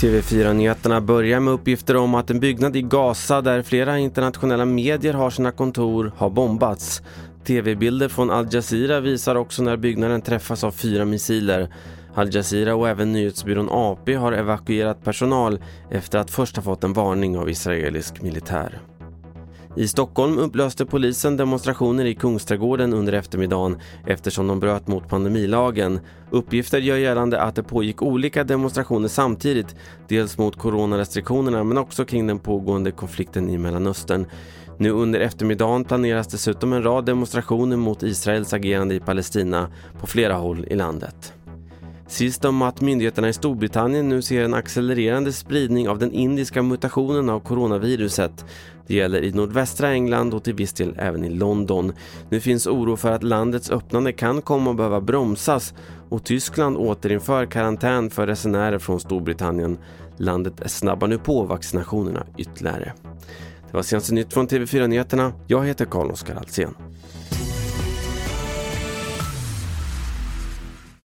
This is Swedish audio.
TV4-nyheterna börjar med uppgifter om att en byggnad i Gaza där flera internationella medier har sina kontor har bombats. TV-bilder från Al Jazeera visar också när byggnaden träffas av fyra missiler. Al Jazeera och även nyhetsbyrån AP har evakuerat personal efter att först ha fått en varning av israelisk militär. I Stockholm upplöste polisen demonstrationer i Kungsträdgården under eftermiddagen eftersom de bröt mot pandemilagen. Uppgifter gör gällande att det pågick olika demonstrationer samtidigt, dels mot coronarestriktionerna men också kring den pågående konflikten i Mellanöstern. Nu under eftermiddagen planeras dessutom en rad demonstrationer mot Israels agerande i Palestina på flera håll i landet. Sist om att myndigheterna i Storbritannien nu ser en accelererande spridning av den indiska mutationen av coronaviruset. Det gäller i nordvästra England och till viss del även i London. Nu finns oro för att landets öppnande kan komma att behöva bromsas och Tyskland återinför karantän för resenärer från Storbritannien. Landet snabbar nu på vaccinationerna ytterligare. Det var senaste nytt från TV4 Nyheterna. Jag heter Carl-Oskar Alsen.